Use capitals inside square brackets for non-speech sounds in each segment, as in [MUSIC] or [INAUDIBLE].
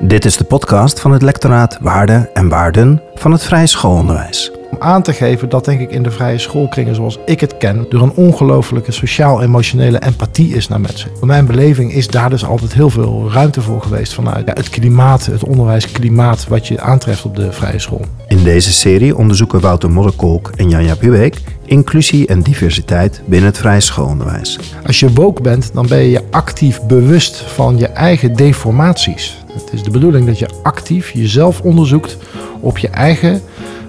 Dit is de podcast van het lectoraat Waarden en Waarden van het Vrije Schoolonderwijs. Om aan te geven dat denk ik in de vrije schoolkringen zoals ik het ken, er een ongelofelijke sociaal-emotionele empathie is naar mensen. Voor mijn beleving is daar dus altijd heel veel ruimte voor geweest vanuit ja, het klimaat, het onderwijsklimaat wat je aantreft op de vrije school. In deze serie onderzoeken Wouter Modderkolk en Janja Buweek inclusie en diversiteit binnen het vrije schoolonderwijs. Als je woke bent, dan ben je je actief bewust van je eigen deformaties. Het is de bedoeling dat je actief jezelf onderzoekt op je eigen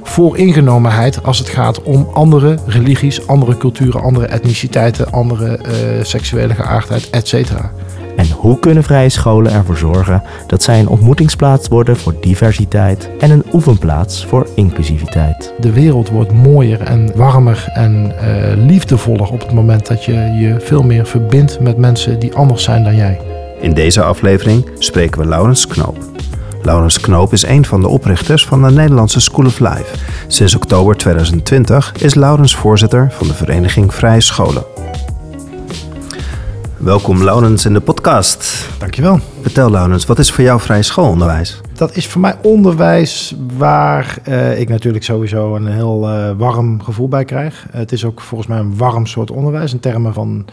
vooringenomenheid als het gaat om andere religies, andere culturen, andere etniciteiten, andere uh, seksuele geaardheid, etc. En hoe kunnen vrije scholen ervoor zorgen dat zij een ontmoetingsplaats worden voor diversiteit en een oefenplaats voor inclusiviteit? De wereld wordt mooier en warmer en uh, liefdevoller op het moment dat je je veel meer verbindt met mensen die anders zijn dan jij. In deze aflevering spreken we Laurens Knoop. Laurens Knoop is een van de oprichters van de Nederlandse School of Life. Sinds oktober 2020 is Laurens voorzitter van de vereniging Vrije Scholen. Welkom Laurens in de podcast. Dankjewel. Vertel Laurens, wat is voor jou vrije schoolonderwijs? Dat is voor mij onderwijs waar uh, ik natuurlijk sowieso een heel uh, warm gevoel bij krijg. het is ook volgens mij een warm soort onderwijs in termen van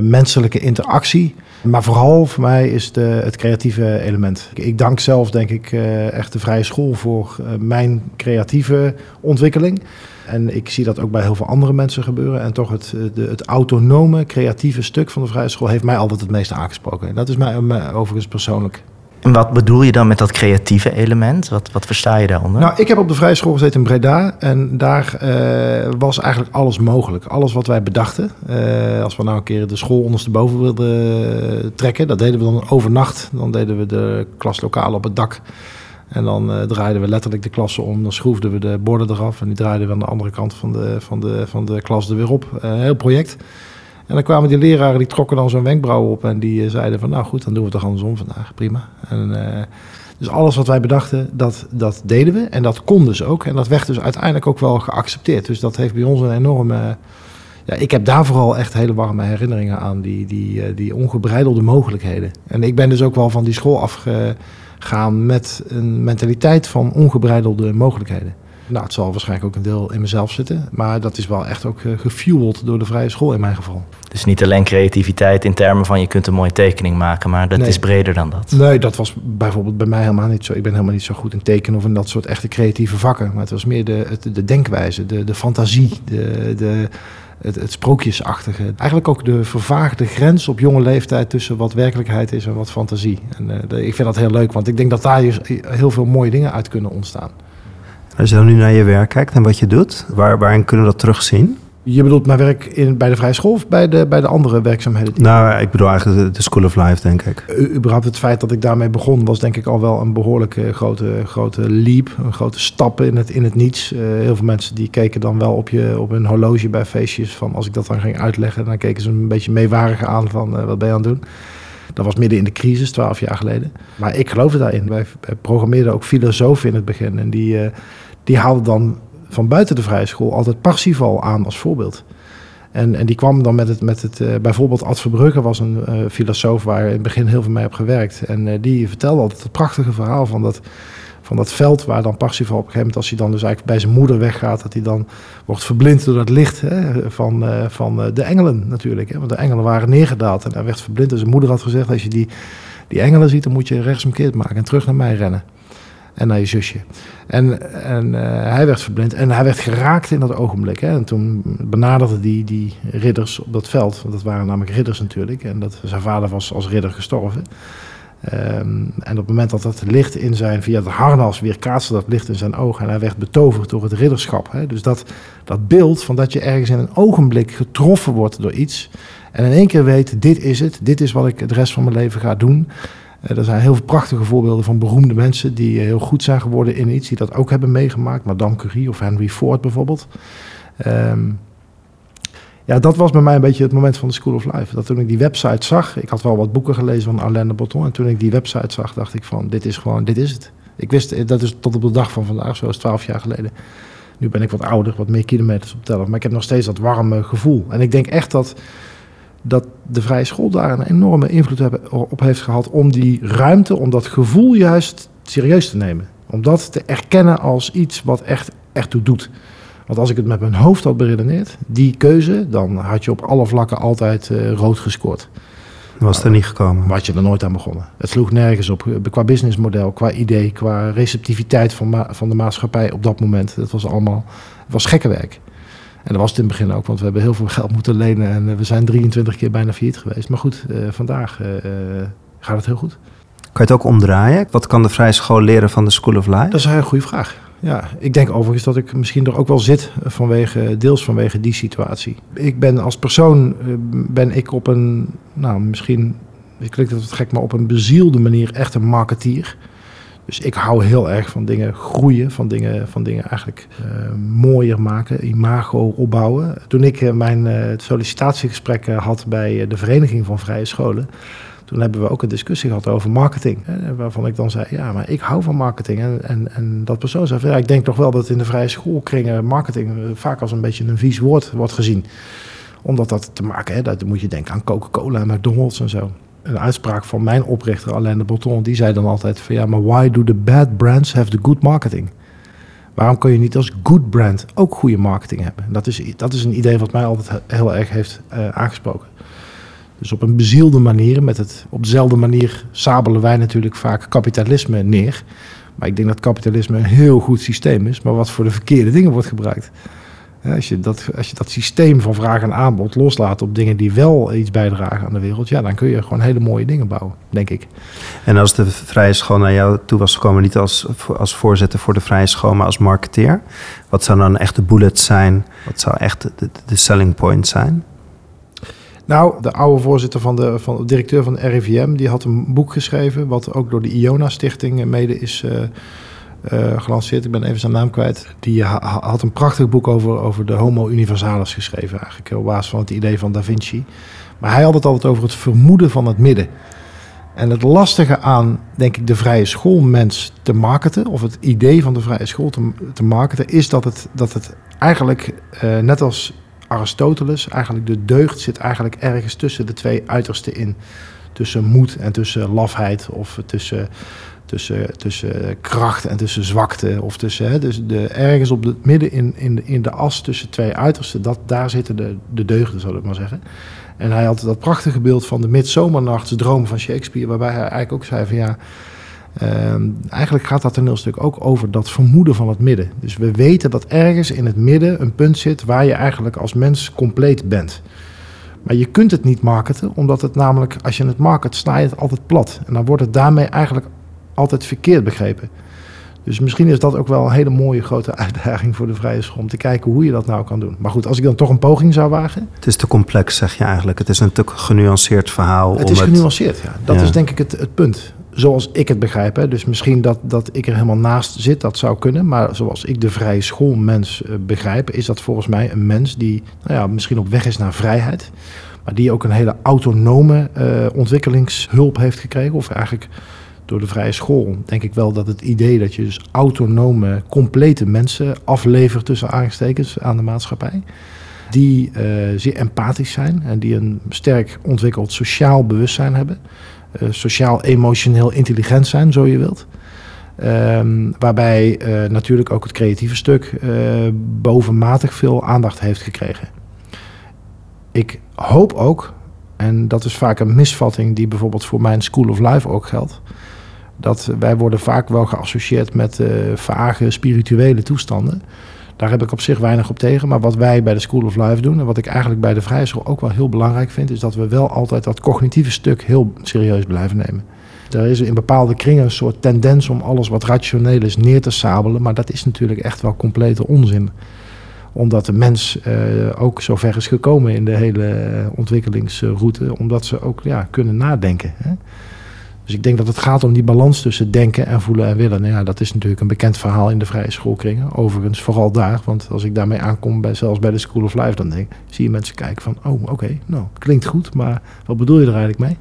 menselijke interactie. Maar vooral voor mij is de, het creatieve element. Ik dank zelf, denk ik, uh, echt de vrije school voor uh, mijn creatieve ontwikkeling. En ik zie dat ook bij heel veel andere mensen gebeuren. En toch het, de, het autonome, creatieve stuk van de vrije school heeft mij altijd het meeste aangesproken. En dat is mij overigens persoonlijk. En wat bedoel je dan met dat creatieve element? Wat, wat versta je daaronder? Nou, ik heb op de vrije school gezeten in Breda. En daar uh, was eigenlijk alles mogelijk. Alles wat wij bedachten. Uh, als we nou een keer de school ondersteboven wilden trekken. Dat deden we dan overnacht. Dan deden we de klaslokalen op het dak. En dan uh, draaiden we letterlijk de klassen om. Dan schroefden we de borden eraf. En die draaiden we aan de andere kant van de, van de, van de klas er weer op. Een heel project. En dan kwamen die leraren, die trokken dan zo'n wenkbrauw op en die uh, zeiden van, nou goed, dan doen we het toch andersom vandaag, prima. En, uh, dus alles wat wij bedachten, dat, dat deden we en dat kon dus ook. En dat werd dus uiteindelijk ook wel geaccepteerd. Dus dat heeft bij ons een enorme... Ja, ik heb daar vooral echt hele warme herinneringen aan, die, die, uh, die ongebreidelde mogelijkheden. En ik ben dus ook wel van die school afgegaan met een mentaliteit van ongebreidelde mogelijkheden. Nou, het zal waarschijnlijk ook een deel in mezelf zitten. Maar dat is wel echt ook uh, gefueld door de vrije school in mijn geval. Dus niet alleen creativiteit in termen van je kunt een mooie tekening maken, maar dat nee. is breder dan dat. Nee, dat was bijvoorbeeld bij mij helemaal niet zo. Ik ben helemaal niet zo goed in tekenen of in dat soort echte creatieve vakken. Maar het was meer de, het, de denkwijze, de, de fantasie, de, de, het, het sprookjesachtige. Eigenlijk ook de vervaagde grens op jonge leeftijd tussen wat werkelijkheid is en wat fantasie. En uh, de, ik vind dat heel leuk, want ik denk dat daar heel veel mooie dingen uit kunnen ontstaan. Als je dan nu naar je werk kijkt en wat je doet, waar, waarin kunnen we dat terugzien? Je bedoelt mijn werk in, bij de Vrije School of bij de, bij de andere werkzaamheden? Die nou, ik bedoel eigenlijk de School of Life, denk ik. U, überhaupt het feit dat ik daarmee begon, was denk ik al wel een behoorlijke grote, grote leap. Een grote stap in het, in het niets. Uh, heel veel mensen die keken dan wel op, je, op hun horloge bij feestjes. Van als ik dat dan ging uitleggen, dan keken ze een beetje meewarig aan van uh, wat ben je aan het doen. Dat was midden in de crisis, twaalf jaar geleden. Maar ik geloofde daarin. Wij programmeerden ook filosofen in het begin. En die, uh, die haalden dan van buiten de vrije school altijd Parsifal aan als voorbeeld. En, en die kwam dan met het, met het uh, bijvoorbeeld Ad Verbrugge was een uh, filosoof waar in het begin heel veel mee heb gewerkt. En uh, die vertelde altijd het prachtige verhaal van dat, van dat veld waar dan Parsifal op een gegeven moment, als hij dan dus eigenlijk bij zijn moeder weggaat, dat hij dan wordt verblind door dat licht hè, van, van de engelen natuurlijk. Hè, want de engelen waren neergedaald en hij werd verblind. Dus zijn moeder had gezegd, als je die, die engelen ziet, dan moet je rechtsomkeerd maken en terug naar mij rennen en naar je zusje. En, en uh, hij werd verblind en hij werd geraakt in dat ogenblik. Hè. En toen benaderde die, die ridders op dat veld, want dat waren namelijk ridders natuurlijk. En dat, zijn vader was als ridder gestorven. Um, en op het moment dat dat licht in zijn, via het harnas weer kaatste dat licht in zijn ogen. En hij werd betoverd door het ridderschap. Hè. Dus dat, dat beeld van dat je ergens in een ogenblik getroffen wordt door iets. En in één keer weet, dit is het, dit is wat ik de rest van mijn leven ga doen. Er zijn heel veel prachtige voorbeelden van beroemde mensen die heel goed zijn geworden in iets, die dat ook hebben meegemaakt. Madame Curie of Henry Ford bijvoorbeeld. Um, ja, dat was bij mij een beetje het moment van de School of Life. Dat toen ik die website zag, ik had wel wat boeken gelezen van Alain de Botton. En toen ik die website zag, dacht ik van, dit is gewoon, dit is het. Ik wist, dat is tot op de dag van vandaag, zoals 12 jaar geleden. Nu ben ik wat ouder, wat meer kilometers op tellen. Maar ik heb nog steeds dat warme gevoel. En ik denk echt dat dat de vrije school daar een enorme invloed hebben, op heeft gehad om die ruimte, om dat gevoel juist serieus te nemen. Om dat te erkennen als iets wat echt, echt toe doet. Want als ik het met mijn hoofd had beredeneerd, die keuze, dan had je op alle vlakken altijd uh, rood gescoord. Was er niet gekomen. Maar had je er nooit aan begonnen. Het sloeg nergens op. Qua businessmodel, qua idee, qua receptiviteit van, van de maatschappij op dat moment. Dat was allemaal, het was gekke werk. En dat was het in het begin ook, want we hebben heel veel geld moeten lenen. En we zijn 23 keer bijna failliet geweest. Maar goed, uh, vandaag uh, gaat het heel goed. Kan je het ook omdraaien? Wat kan de vrije school leren van de School of Life? Dat is een hele goede vraag. Ja, ik denk overigens dat ik misschien er ook wel zit vanwege, deels vanwege die situatie. Ik ben als persoon, eh, ben ik op een, nou misschien, ik klinkt dat het gek, maar op een bezielde manier echt een marketeer. Dus ik hou heel erg van dingen groeien, van dingen, van dingen eigenlijk uh, mooier maken, imago opbouwen. Toen ik uh, mijn uh, sollicitatiegesprek had bij de Vereniging van Vrije Scholen, toen hebben we ook een discussie gehad over marketing. Hè, waarvan ik dan zei, ja, maar ik hou van marketing. En, en, en dat persoon zei, ja, ik denk toch wel dat in de vrije schoolkringen marketing vaak als een beetje een vies woord wordt gezien. Omdat dat te maken, hè, dat moet je denken aan Coca-Cola en McDonald's en zo. Een uitspraak van mijn oprichter Alain de Botton, die zei dan altijd van ja, maar why do the bad brands have the good marketing? Waarom kun je niet als good brand ook goede marketing hebben? Dat is, dat is een idee wat mij altijd heel erg heeft uh, aangesproken. Dus op een bezielde manier, met het, op dezelfde manier sabelen wij natuurlijk vaak kapitalisme neer. Maar ik denk dat kapitalisme een heel goed systeem is, maar wat voor de verkeerde dingen wordt gebruikt. Als je, dat, als je dat systeem van vraag en aanbod loslaat op dingen die wel iets bijdragen aan de wereld, ja, dan kun je gewoon hele mooie dingen bouwen, denk ik. En als de vrije school naar jou toe was gekomen, niet als, als voorzitter voor de vrije school, maar als marketeer, wat zou dan echt de bullet zijn? Wat zou echt de, de selling point zijn? Nou, de oude voorzitter van de, van de directeur van de RIVM, die had een boek geschreven, wat ook door de Iona Stichting mede is uh, uh, gelanceerd. Ik ben even zijn naam kwijt. Die ha had een prachtig boek over, over de Homo Universalis geschreven, eigenlijk op basis van het idee van Da Vinci. Maar hij had het altijd over het vermoeden van het midden. En het lastige aan, denk ik, de vrije schoolmens te marketen, of het idee van de vrije school te, te marketen, is dat het, dat het eigenlijk, uh, net als Aristoteles, eigenlijk de deugd zit eigenlijk ergens tussen de twee uitersten in. Tussen moed en tussen lafheid of tussen, tussen, tussen kracht en tussen zwakte. Of tussen, hè, dus de, ergens op het midden in, in, de, in de as tussen twee uitersten, dat, daar zitten de, de deugden, zal ik maar zeggen. En hij had dat prachtige beeld van de midzomernachtsdroom van Shakespeare, waarbij hij eigenlijk ook zei van ja, Ehm, eigenlijk gaat dat toneelstuk ook over dat vermoeden van het midden. Dus we weten dat ergens in het midden een punt zit waar je eigenlijk als mens compleet bent. Maar je kunt het niet marketen, omdat het namelijk, als je het market, snij je het altijd plat. En dan wordt het daarmee eigenlijk altijd verkeerd begrepen. Dus misschien is dat ook wel een hele mooie grote [LAUGHS] uitdaging voor de vrije school. Om te kijken hoe je dat nou kan doen. Maar goed, als ik dan toch een poging zou wagen. Het is te complex, zeg je eigenlijk. Het is een te genuanceerd verhaal. Het is genuanceerd, ja. Dat is denk ik het, het punt zoals ik het begrijp. Hè. Dus misschien dat, dat ik er helemaal naast zit, dat zou kunnen. Maar zoals ik de vrije schoolmens uh, begrijp, is dat volgens mij een mens die nou ja, misschien op weg is naar vrijheid. Maar die ook een hele autonome uh, ontwikkelingshulp heeft gekregen. Of eigenlijk door de vrije school denk ik wel dat het idee dat je dus autonome, complete mensen aflevert tussen aanstekens aan de maatschappij. Die uh, zeer empathisch zijn en die een sterk ontwikkeld sociaal bewustzijn hebben. Uh, sociaal-emotioneel intelligent zijn, zo je wilt. Um, waarbij uh, natuurlijk ook het creatieve stuk uh, bovenmatig veel aandacht heeft gekregen. Ik hoop ook, en dat is vaak een misvatting die bijvoorbeeld voor mijn School of Life ook geldt, dat wij worden vaak wel geassocieerd met vage spirituele toestanden. Daar heb ik op zich weinig op tegen. Maar wat wij bij de School of Life doen en wat ik eigenlijk bij de vrije school ook wel heel belangrijk vind, is dat we wel altijd dat cognitieve stuk heel serieus blijven nemen. Er is in bepaalde kringen een soort tendens om alles wat rationeel is neer te sabelen. Maar dat is natuurlijk echt wel complete onzin. Omdat de mens uh, ook zo ver is gekomen in de hele ontwikkelingsroute. Omdat ze ook ja, kunnen nadenken. Hè? Dus ik denk dat het gaat om die balans tussen denken en voelen en willen. Nou ja, dat is natuurlijk een bekend verhaal in de vrije schoolkringen. Overigens, vooral daar. Want als ik daarmee aankom, bij, zelfs bij de School of Life, dan denk, zie je mensen kijken van... oh, oké, nou, klinkt goed, maar wat bedoel je er eigenlijk mee?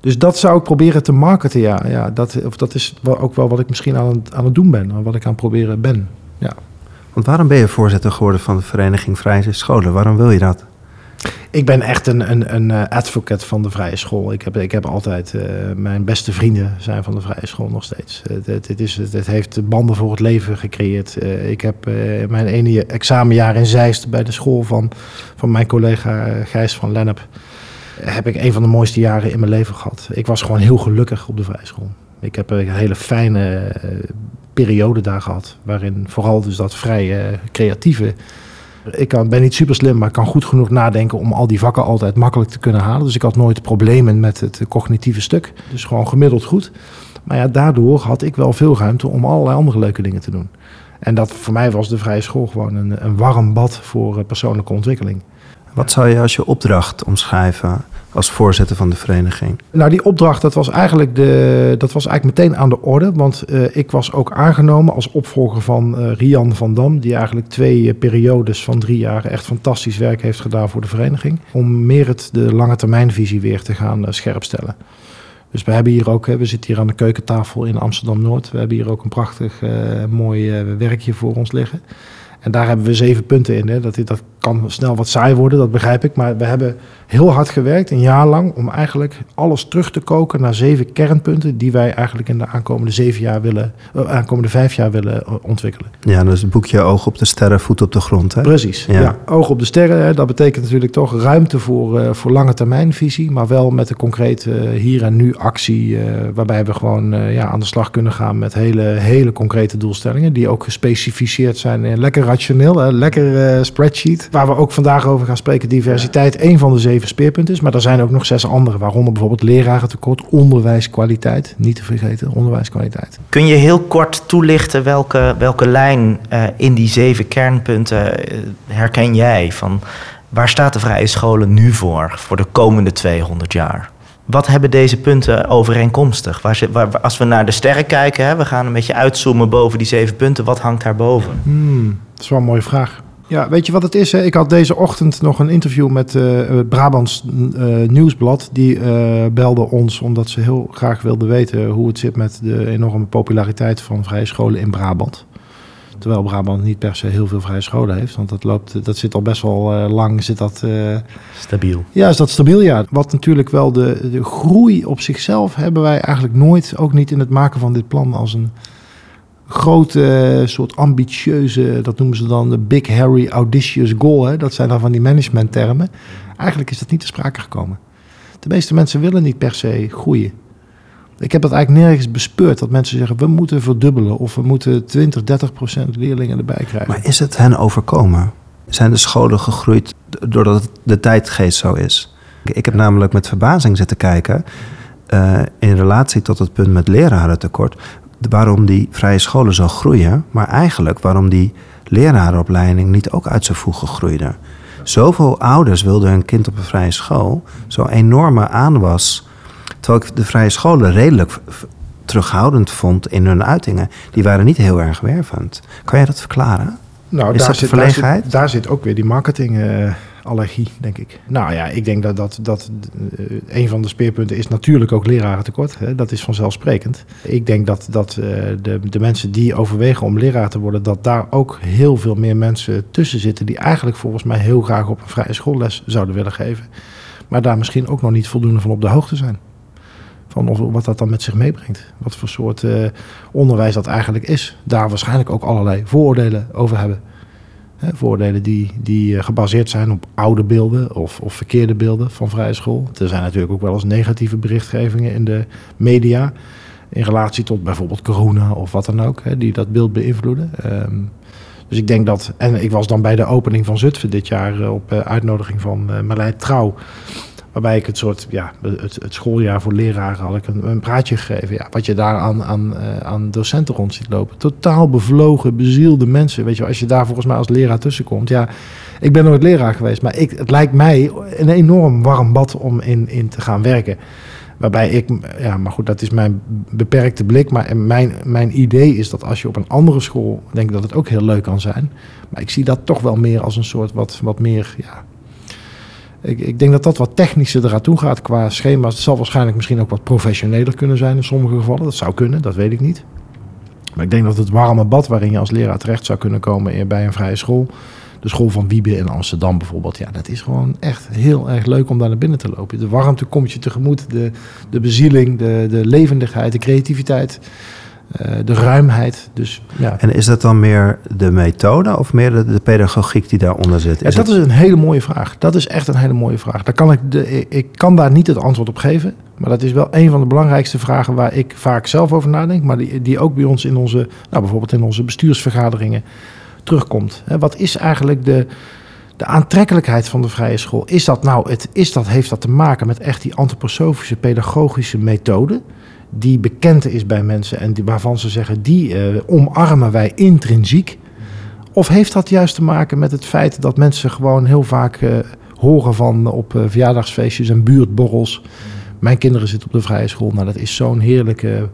Dus dat zou ik proberen te marketen, ja. ja dat, of dat is ook wel wat ik misschien aan het, aan het doen ben. Wat ik aan het proberen ben, ja. Want waarom ben je voorzitter geworden van de Vereniging Vrije Scholen? Waarom wil je dat? Ik ben echt een, een, een eh, advocate van de vrije school. Ik heb, ik heb altijd, uh, mijn beste vrienden zijn van de vrije school nog steeds. Het, het, is, het, heeft banden voor het leven gecreëerd. Uh, ik heb mijn ene examenjaar in Zeist bij de school van, van mijn collega Gijs van Lennep. Heb ik een van de mooiste jaren in mijn leven gehad. Ik was gewoon heel gelukkig op de vrije school. Ik heb een hele fijne periode daar gehad. Waarin vooral dus dat vrije creatieve ik kan, ben niet super slim, maar ik kan goed genoeg nadenken om al die vakken altijd makkelijk te kunnen halen. Dus ik had nooit problemen met het cognitieve stuk. Dus gewoon gemiddeld goed. Maar ja, daardoor had ik wel veel ruimte om allerlei andere leuke dingen te doen. En dat voor mij was de vrije school gewoon een, een warm bad voor persoonlijke ontwikkeling. Wat zou je als je opdracht omschrijven als voorzitter van de vereniging? Nou, die opdracht dat was eigenlijk, de, dat was eigenlijk meteen aan de orde. Want uh, ik was ook aangenomen als opvolger van uh, Rian van Dam. Die eigenlijk twee uh, periodes van drie jaar echt fantastisch werk heeft gedaan voor de vereniging. Om meer het de lange termijnvisie weer te gaan scherpstellen. Dus we hebben hier ook, we zitten hier aan de keukentafel in Amsterdam Noord. We hebben hier ook een prachtig mooi werkje voor ons liggen. En daar hebben we zeven punten in. Hè. Dat, dat kan snel wat saai worden, dat begrijp ik. Maar we hebben heel hard gewerkt, een jaar lang, om eigenlijk alles terug te koken naar zeven kernpunten die wij eigenlijk in de aankomende zeven jaar willen, uh, aankomende vijf jaar willen uh, ontwikkelen. Ja, dus het boekje Oog op de sterren, voet op de grond. Hè? Precies. Ja. ja oog op de sterren, hè, dat betekent natuurlijk toch ruimte voor, uh, voor lange termijnvisie, maar wel met een concrete hier en nu actie, waarbij we gewoon ja, aan de slag kunnen gaan met hele, hele concrete doelstellingen, die ook gespecificeerd zijn in lekker rationeel, hè, lekker spreadsheet, waar we ook vandaag over gaan spreken. Diversiteit, één van de zeven zeven speerpunten is. Maar er zijn ook nog zes andere, waaronder bijvoorbeeld lerarentekort, onderwijskwaliteit. Niet te vergeten, onderwijskwaliteit. Kun je heel kort toelichten welke, welke lijn uh, in die zeven kernpunten uh, herken jij? Van waar staat de vrije scholen nu voor, voor de komende 200 jaar? Wat hebben deze punten overeenkomstig? Waar, waar, als we naar de sterren kijken, hè, we gaan een beetje uitzoomen boven die zeven punten. Wat hangt daarboven? Hmm, dat is wel een mooie vraag. Ja, weet je wat het is? Hè? Ik had deze ochtend nog een interview met uh, het Brabants uh, Nieuwsblad. Die uh, belde ons omdat ze heel graag wilden weten hoe het zit met de enorme populariteit van vrije scholen in Brabant. Terwijl Brabant niet per se heel veel vrije scholen heeft. Want dat, loopt, dat zit al best wel lang. Zit dat, stabiel. Ja, is dat stabiel, ja. Wat natuurlijk wel de, de groei op zichzelf hebben wij eigenlijk nooit, ook niet in het maken van dit plan, als een grote soort ambitieuze, dat noemen ze dan de Big Harry Audacious Goal. Hè? Dat zijn dan van die managementtermen. Eigenlijk is dat niet te sprake gekomen. De meeste mensen willen niet per se groeien. Ik heb dat eigenlijk nergens bespeurd. Dat mensen zeggen, we moeten verdubbelen. Of we moeten 20, 30 procent leerlingen erbij krijgen. Maar is het hen overkomen? Zijn de scholen gegroeid doordat de tijdgeest zo is? Ik heb namelijk met verbazing zitten kijken... Uh, in relatie tot het punt met lerarentekort waarom die vrije scholen zo groeien, maar eigenlijk waarom die lerarenopleiding niet ook uit zijn voegen groeide. Zoveel ouders wilden hun kind op een vrije school, zo'n enorme aanwas. Terwijl ik de vrije scholen redelijk terughoudend vond in hun uitingen. Die waren niet heel erg wervend. Kan jij dat verklaren? Nou, Is daar, dat zit, daar, zit, daar zit ook weer die marketing. Uh allergie, denk ik. Nou ja, ik denk dat, dat, dat uh, een van de speerpunten is natuurlijk ook lerarentekort. Hè? Dat is vanzelfsprekend. Ik denk dat, dat uh, de, de mensen die overwegen om leraar te worden, dat daar ook heel veel meer mensen tussen zitten die eigenlijk volgens mij heel graag op een vrije schoolles zouden willen geven. Maar daar misschien ook nog niet voldoende van op de hoogte zijn. Van of, wat dat dan met zich meebrengt. Wat voor soort uh, onderwijs dat eigenlijk is. Daar waarschijnlijk ook allerlei vooroordelen over hebben. Voordelen die, die eh, gebaseerd zijn op oude beelden of, of verkeerde beelden van vrije school. Er zijn natuurlijk ook wel eens negatieve berichtgevingen in de media. In relatie tot bijvoorbeeld corona of wat dan ook, hè, die dat beeld beïnvloeden. Um, dus ik denk dat, en ik was dan bij de opening van Zutphen dit jaar uh, op uh, uitnodiging van uh, Trouw. Waarbij ik het soort, ja, het, het schooljaar voor leraren had ik een, een praatje gegeven. Ja, wat je daar aan, aan, uh, aan docenten rond ziet lopen. Totaal bevlogen, bezielde mensen. Weet je, als je daar volgens mij als leraar tussenkomt. Ja, ik ben nooit leraar geweest, maar ik, het lijkt mij een enorm warm bad om in, in te gaan werken. Waarbij ik, ja, maar goed, dat is mijn beperkte blik. Maar mijn, mijn idee is dat als je op een andere school, denk ik dat het ook heel leuk kan zijn. Maar ik zie dat toch wel meer als een soort wat, wat meer, ja, ik, ik, denk dat dat wat technischer eraan toe gaat qua schema's. Het zal waarschijnlijk misschien ook wat professioneler kunnen zijn in sommige gevallen. Dat zou kunnen, dat weet ik niet. Maar ik denk dat het warme bad waarin je als leraar terecht zou kunnen komen bij een vrije school, de school van Wiebe in Amsterdam bijvoorbeeld. Ja, dat is gewoon echt heel erg leuk om daar naar binnen te lopen. De warmte komt je tegemoet, de, de bezieling, de, de levendigheid, de creativiteit. Uh, de ruimheid. Dus, ja. En is dat dan meer de methode of meer de, de pedagogiek die daaronder zit? Is ja, dat is een hele mooie vraag. Dat is echt een hele mooie vraag. Daar kan ik, de, ik kan daar niet het antwoord op geven. Maar dat is wel een van de belangrijkste vragen waar ik vaak zelf over nadenk. Maar die, die ook bij ons in onze, nou bijvoorbeeld in onze bestuursvergaderingen terugkomt. Wat is eigenlijk de, de aantrekkelijkheid van de vrije school? Is dat nou, het, is dat, heeft dat te maken met echt die antroposofische pedagogische methode? Die bekend is bij mensen en die, waarvan ze zeggen, die uh, omarmen wij intrinsiek. Of heeft dat juist te maken met het feit dat mensen gewoon heel vaak uh, horen van op uh, verjaardagsfeestjes en buurtborrels. Mijn kinderen zitten op de vrije school. Nou, dat is zo'n heerlijke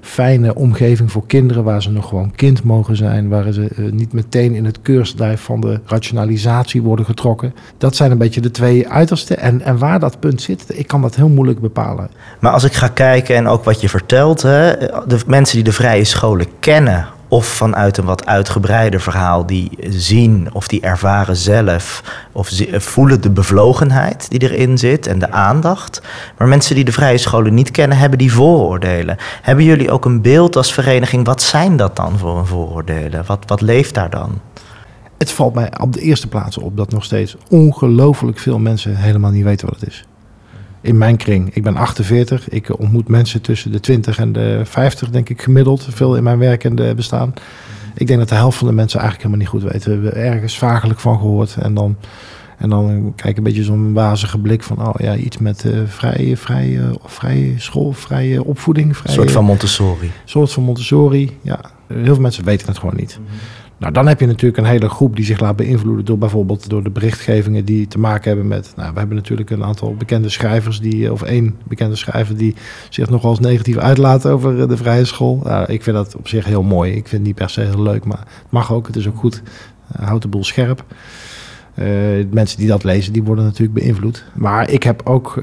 fijne omgeving voor kinderen waar ze nog gewoon kind mogen zijn, waar ze uh, niet meteen in het keurslijf van de rationalisatie worden getrokken. Dat zijn een beetje de twee uitersten. En, en waar dat punt zit, ik kan dat heel moeilijk bepalen. Maar als ik ga kijken en ook wat je vertelt, hè, de mensen die de vrije scholen kennen of vanuit een wat uitgebreider verhaal die zien of die ervaren zelf of voelen de bevlogenheid die erin zit en de aandacht. Maar mensen die de vrije scholen niet kennen, hebben die vooroordelen. Hebben jullie ook een beeld als vereniging? Wat zijn dat dan voor een vooroordelen? Wat, wat leeft daar dan? Het valt mij op de eerste plaats op dat nog steeds ongelooflijk veel mensen helemaal niet weten wat het is in mijn kring. Ik ben 48. Ik ontmoet mensen tussen de 20 en de 50, denk ik, gemiddeld. Veel in mijn werk en bestaan. Ik denk dat de helft van de mensen eigenlijk helemaal niet goed weten. We hebben ergens vagelijk van gehoord. En dan, en dan kijk een beetje zo'n wazige blik van... oh ja, iets met uh, vrije, vrije, vrije school, vrije opvoeding. Vrije, een soort van Montessori. Een soort van Montessori, ja. Heel veel mensen weten het gewoon niet. Mhm. Nou, dan heb je natuurlijk een hele groep die zich laat beïnvloeden door bijvoorbeeld door de berichtgevingen die te maken hebben met. Nou, we hebben natuurlijk een aantal bekende schrijvers die, of één bekende schrijver die zich nogal eens negatief uitlaat over eh, de vrije school. Nou, ik vind dat op zich heel mooi. Ik vind het niet per se heel leuk, maar het mag ook. Het is ook goed. Uh, houdt de boel scherp. Mensen die dat lezen, die worden natuurlijk beïnvloed. Maar ik heb ook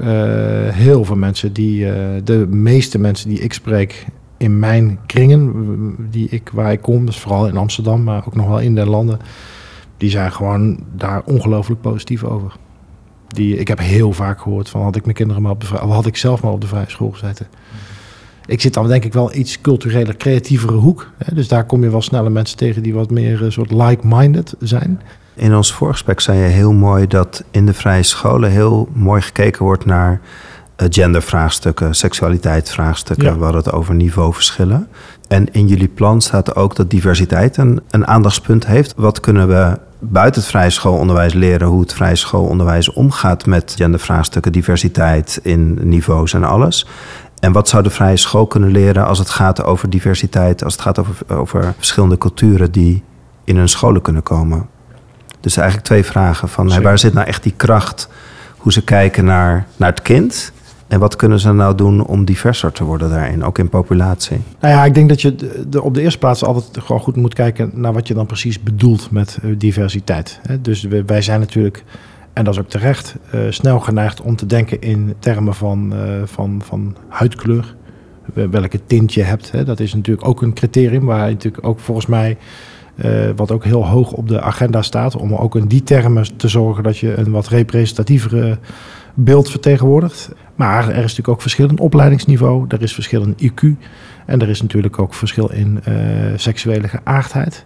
heel veel mensen die, de meeste mensen die ik spreek, in mijn kringen, die ik, waar ik kom, dus vooral in Amsterdam, maar ook nog wel in de landen, die zijn gewoon daar ongelooflijk positief over. Die, ik heb heel vaak gehoord van had ik mijn kinderen maar op de had ik zelf maar op de vrije school gezeten. Ik zit dan denk ik wel iets cultureler, creatievere hoek. Hè? Dus daar kom je wel sneller mensen tegen die wat meer een soort like-minded zijn. In ons voorgesprek zei je heel mooi dat in de vrije scholen heel mooi gekeken wordt naar eh, gendervraagstukken, seksualiteitsvraagstukken. Ja. We hadden het over niveauverschillen. En in jullie plan staat ook dat diversiteit een, een aandachtspunt heeft. Wat kunnen we buiten het vrije schoolonderwijs leren hoe het vrije schoolonderwijs omgaat met gendervraagstukken, diversiteit in niveaus en alles. En wat zou de vrije school kunnen leren als het gaat over diversiteit, als het gaat over, over verschillende culturen die in hun scholen kunnen komen? Dus eigenlijk twee vragen van waar zit nou echt die kracht? Hoe ze kijken naar, naar het kind en wat kunnen ze nou doen om diverser te worden daarin, ook in populatie? Nou ja, ik denk dat je op de eerste plaats altijd gewoon goed moet kijken naar wat je dan precies bedoelt met uh, diversiteit. Dus wij zijn natuurlijk, en dat is ook terecht, uh, snel geneigd om te denken in termen van, uh, van, van huidkleur. Welke tint je hebt. Dat is natuurlijk ook een criterium waar je natuurlijk ook volgens mij. wat ook heel hoog op de agenda staat, om ook in die termen te zorgen dat je een wat representatievere beeld vertegenwoordigt. Maar er is natuurlijk ook verschil in opleidingsniveau, er is verschil in IQ en er is natuurlijk ook verschil in uh, seksuele geaardheid.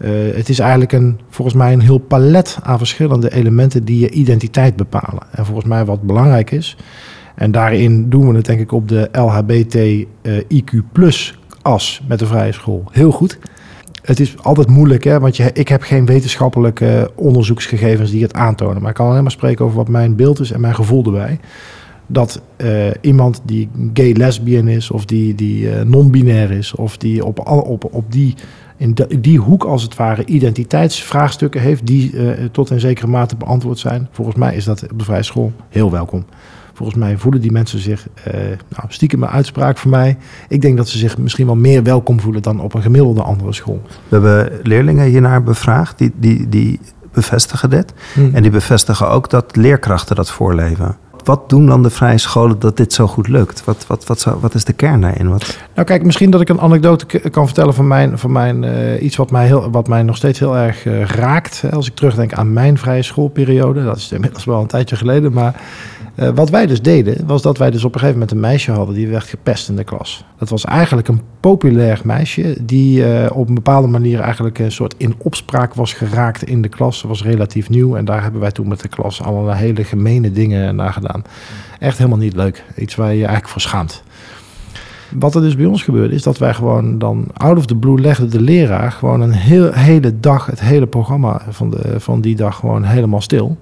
Uh, het is eigenlijk een, volgens mij een heel palet aan verschillende elementen die je identiteit bepalen. En volgens mij wat belangrijk is, en daarin doen we het denk ik op de LHBT uh, IQ plus as met de vrije school heel goed. Het is altijd moeilijk, hè, want je, ik heb geen wetenschappelijke onderzoeksgegevens die het aantonen. Maar ik kan alleen maar spreken over wat mijn beeld is en mijn gevoel erbij dat uh, iemand die gay lesbian is, of die, die uh, non-binair is, of die op, op, op die, in die hoek als het ware identiteitsvraagstukken heeft, die tot een zekere mate beantwoord zijn. Volgens mij is dat op de vrije school heel welkom. Volgens mij voelen die mensen zich, nou, stiekem een uitspraak voor mij. Ik denk dat ze zich misschien wel meer welkom voelen dan op een gemiddelde andere school. We hebben leerlingen hiernaar bevraagd, die, die, die bevestigen dit. Hmm. En die bevestigen ook dat leerkrachten dat voorleven wat doen dan de vrije scholen dat dit zo goed lukt? Wat, wat, wat, zou- wat is de kern daarin? Wat, Nou kijk, misschien dat ik een anekdote kan vertellen van mijn, van mijn eh, iets wat mij, heel, wat mij nog steeds heel erg eh, raakt. Als ik terugdenk aan mijn vrije schoolperiode, dat is inmiddels wel een tijdje geleden. Maar eh, wat wij dus deden, was dat wij dus op een gegeven moment een meisje hadden die werd gepest in de klas. Dat was eigenlijk een populair meisje die eh, op een bepaalde manier eigenlijk een soort in opspraak was geraakt in de klas. Ze was relatief nieuw en daar hebben wij toen met de klas allerlei hele gemene dingen naar gedaan. Echt helemaal niet leuk. Iets waar je je eigenlijk voor schaamt. Wat er dus bij ons gebeurde, is dat wij gewoon dan out of the blue legde de leraar gewoon een hele dag, het hele programma van, de, van die dag gewoon helemaal stil.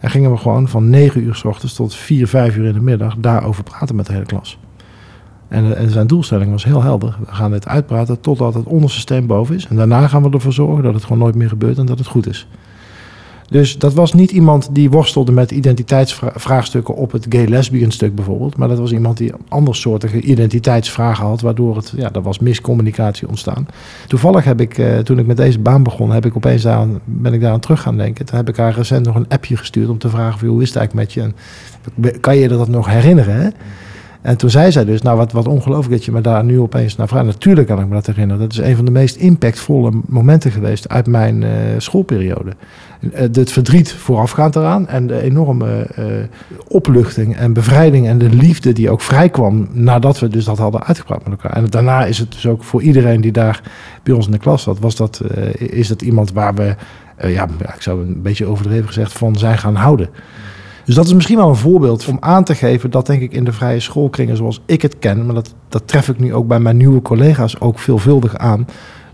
En gingen we gewoon van 9 uur s ochtends tot 4, 5 uur in de middag daarover praten met de hele klas. En, en zijn doelstelling was heel helder. We gaan dit uitpraten totdat het onderste steen boven is. En daarna gaan we ervoor zorgen dat het gewoon nooit meer gebeurt en dat het goed is. Dus dat was niet iemand die worstelde met identiteitsvraagstukken op het gay-lesbian stuk bijvoorbeeld. Maar dat was iemand die andersoortige identiteitsvragen had, waardoor het, ja, er was miscommunicatie ontstaan. Toevallig heb ik, eh, toen ik met deze baan begon, heb ik opeens daar, ben ik daar aan terug gaan denken. Toen heb ik haar recent nog een appje gestuurd om te vragen hoe is het eigenlijk met je? En kan je dat nog herinneren? En toen zei zij dus, nou wat, wat ongelooflijk dat je me daar nu opeens naar vraagt. Natuurlijk kan ik me dat herinneren. Dat is een van de meest impactvolle momenten geweest uit mijn eh, schoolperiode. Eh, het verdriet voorafgaand eraan en de enorme eh, opluchting en bevrijding en de liefde die ook vrijkwam nadat we dus dat hadden uitgepraat met elkaar. En daarna is het dus ook voor iedereen die daar bij ons in de klas zat, was dat, is dat iemand waar we, ja, ik zou een beetje overdreven gezegd, van zijn gaan houden. Dus dat is misschien wel een voorbeeld om aan te geven dat denk ik in de vrije schoolkringen zoals ik het ken, maar dat, dat tref ik nu ook bij mijn nieuwe collega's ook veelvuldig aan,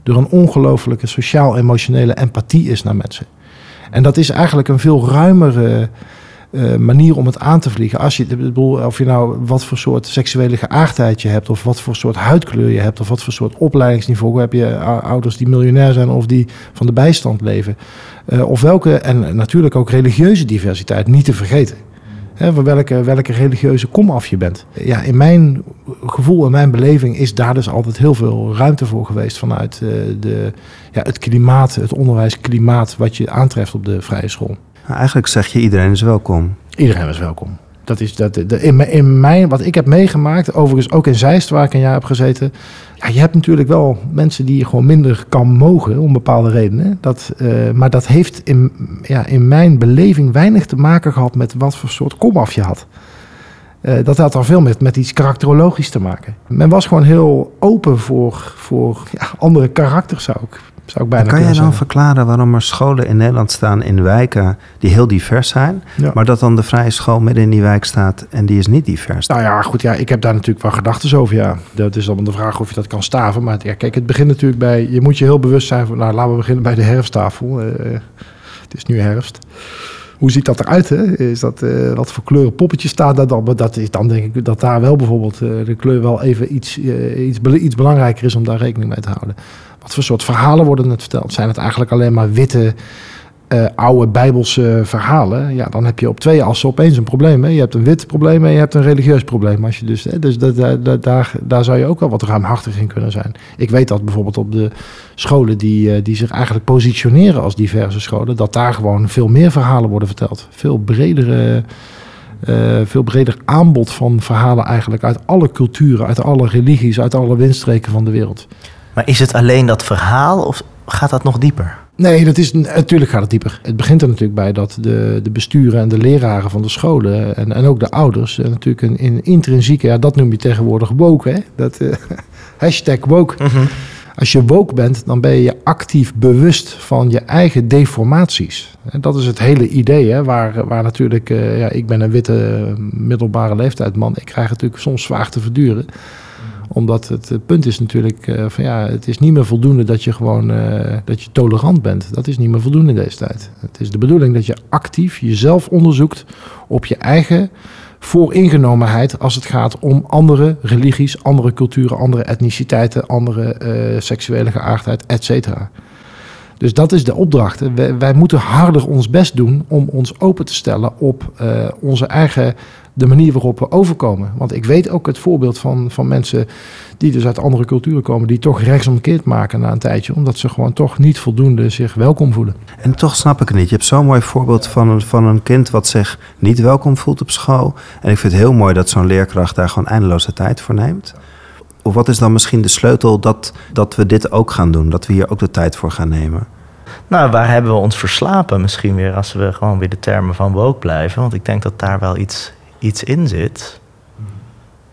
er een ongelofelijke sociaal-emotionele empathie is naar mensen. En dat is eigenlijk een veel ruimere eh, manier om het aan te vliegen. Als je, bedoel, of je nou wat voor soort seksuele geaardheid je hebt, of wat voor soort huidkleur je hebt, of wat voor soort opleidingsniveau. Heb je ou- ouders die miljonair zijn of die van de bijstand leven? Eh, of welke, en natuurlijk ook religieuze diversiteit, niet te vergeten. Van welke, welke religieuze komaf je bent. Ja, in mijn gevoel en mijn beleving is daar dus altijd heel veel ruimte voor geweest vanuit eh, de, ja, het klimaat, het onderwijsklimaat wat je aantreft op de vrije school. Nou, eigenlijk zeg je iedereen is welkom. Iedereen is welkom. Dat is dat, de, in, in mijn, wat ik heb meegemaakt, overigens ook in Zeist, waar ik een jaar heb gezeten. Ja, je hebt natuurlijk wel mensen die je gewoon minder kan mogen om bepaalde redenen. Dat, eh, maar dat heeft in, ja, in mijn beleving weinig te maken gehad met wat voor soort komaf je had. Eh, dat had dan veel met, met iets karakterologisch te maken. Men was gewoon heel open voor, voor ja, andere karakters, zou ik, zou ik bijna kan jij dan zeggen. verklaren waarom er scholen in Nederland staan in wijken die heel divers zijn, Ja. maar dat dan de vrije school midden in die wijk staat en die is niet divers? Nou ja, goed, ja, ik heb daar natuurlijk wel gedachten over, ja. Dat is dan de vraag of je dat kan staven. Maar ja, kijk, het begint natuurlijk bij... Je moet je heel bewust zijn van... Nou, laten we beginnen bij de herfsttafel. Eh, het is nu herfst. Hoe ziet dat eruit, hè? Is dat, eh, wat voor kleuren poppetjes staat daar dan? Maar dat is dan denk ik dat daar wel bijvoorbeeld eh, de kleur wel even iets, iets, be- iets belangrijker is om daar rekening mee te houden. Wat voor soort verhalen worden het verteld? Zijn het eigenlijk alleen maar witte, eh, oude bijbelse verhalen? Ja, dan heb je op twee assen opeens een probleem. Hè? Je hebt een wit probleem en je hebt een religieus probleem. Als je dus, hè, dus dat, daar, daar zou je ook wel wat ruimhartig in kunnen zijn. Ik weet dat bijvoorbeeld op de scholen die, eh, die zich eigenlijk positioneren als diverse scholen, dat daar gewoon veel meer verhalen worden verteld. Veel bredere. eh, veel breder aanbod van verhalen eigenlijk uit alle culturen, uit alle religies, uit alle windstreken van de wereld. Maar is het alleen dat verhaal of gaat dat nog dieper? Nee, dat is, natuurlijk gaat het dieper. Het begint er natuurlijk bij dat de, de besturen en de leraren van de scholen en, en ook de ouders natuurlijk een, een intrinsieke, ja, dat noem je tegenwoordig woke, hè? Dat, eh, [LAUGHS] hashtag woke. Als je woke bent, dan ben je actief bewust van je eigen deformaties. En dat is het hele idee, hè, waar, waar natuurlijk, eh, ja, ik ben een witte eh, middelbare leeftijdsman, ik krijg het natuurlijk soms zwaar te verduren omdat het, eh, punt is natuurlijk eh, van ja, het is niet meer voldoende dat je gewoon eh, dat je tolerant bent. Dat is niet meer voldoende in deze tijd. Het is de bedoeling dat je actief jezelf onderzoekt op je eigen vooringenomenheid als het gaat om andere religies, andere culturen, andere etniciteiten, andere seksuele geaardheid, et cetera. Dus dat is de opdracht. Wij, wij moeten harder ons best doen om ons open te stellen op onze eigen de manier waarop we overkomen. Want ik weet ook het voorbeeld van, van mensen die dus uit andere culturen komen, die toch rechtsomkeerd maken na een tijdje, omdat ze gewoon toch niet voldoende zich welkom voelen. En toch snap ik het niet. Je hebt zo'n mooi voorbeeld van een, van een kind wat zich niet welkom voelt op school. En ik vind het heel mooi dat zo'n leerkracht daar gewoon eindeloze tijd voor neemt. Of wat is dan misschien de sleutel dat, dat we dit ook gaan doen? Dat we hier ook de tijd voor gaan nemen? Nou, waar hebben we ons verslapen misschien weer als we gewoon weer de termen van woke blijven? Want ik denk dat daar wel iets, iets in zit.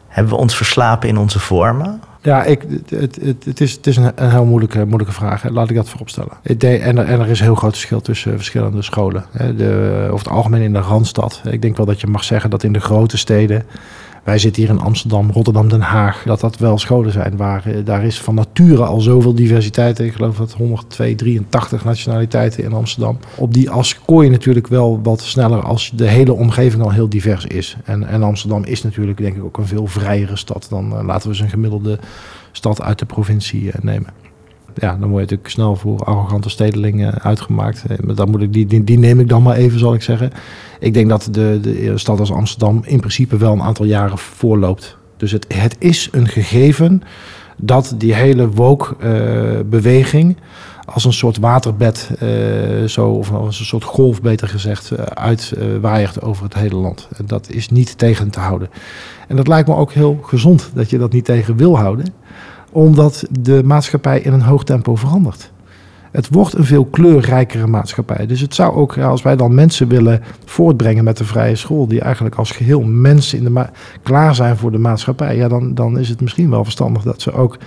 Hebben we ons verslapen in onze vormen? Ja, ik, het, het, het, is, het is een, heel moeilijke, moeilijke vraag. Laat ik dat vooropstellen. En er, en er is een heel groot verschil tussen verschillende scholen. De, over het algemeen in de Randstad. Ik denk wel dat je mag zeggen dat in de grote steden wij zitten hier in Amsterdam, Rotterdam, Den Haag. Dat dat wel scholen zijn waar eh, daar is van nature al zoveel diversiteit. Ik geloof dat 102, 83 nationaliteiten in Amsterdam. Op die as kooi je natuurlijk wel wat sneller als de hele omgeving al heel divers is. En, en Amsterdam is natuurlijk denk ik ook een veel vrijere stad dan uh, laten we een gemiddelde stad uit de provincie uh, nemen ja, dan word je natuurlijk snel voor arrogante stedelingen uitgemaakt. Dan moet ik, die, die, neem ik dan maar even, zal ik zeggen. Ik denk dat de, de stad als Amsterdam in principe wel een aantal jaren voorloopt. Dus het, het is een gegeven dat die hele woke-beweging als een soort waterbed, uh, zo, of als een soort golf beter gezegd, uh, uitwaaiert over het hele land. En dat is niet tegen te houden. En dat lijkt me ook heel gezond dat je dat niet tegen wil houden omdat de maatschappij in een hoog tempo verandert. Het wordt een veel kleurrijkere maatschappij. Dus het zou ook, als wij dan mensen willen voortbrengen met de vrije school, die eigenlijk als geheel mensen in de klaar zijn voor de maatschappij, ja, dan, dan is het misschien wel verstandig dat ze ook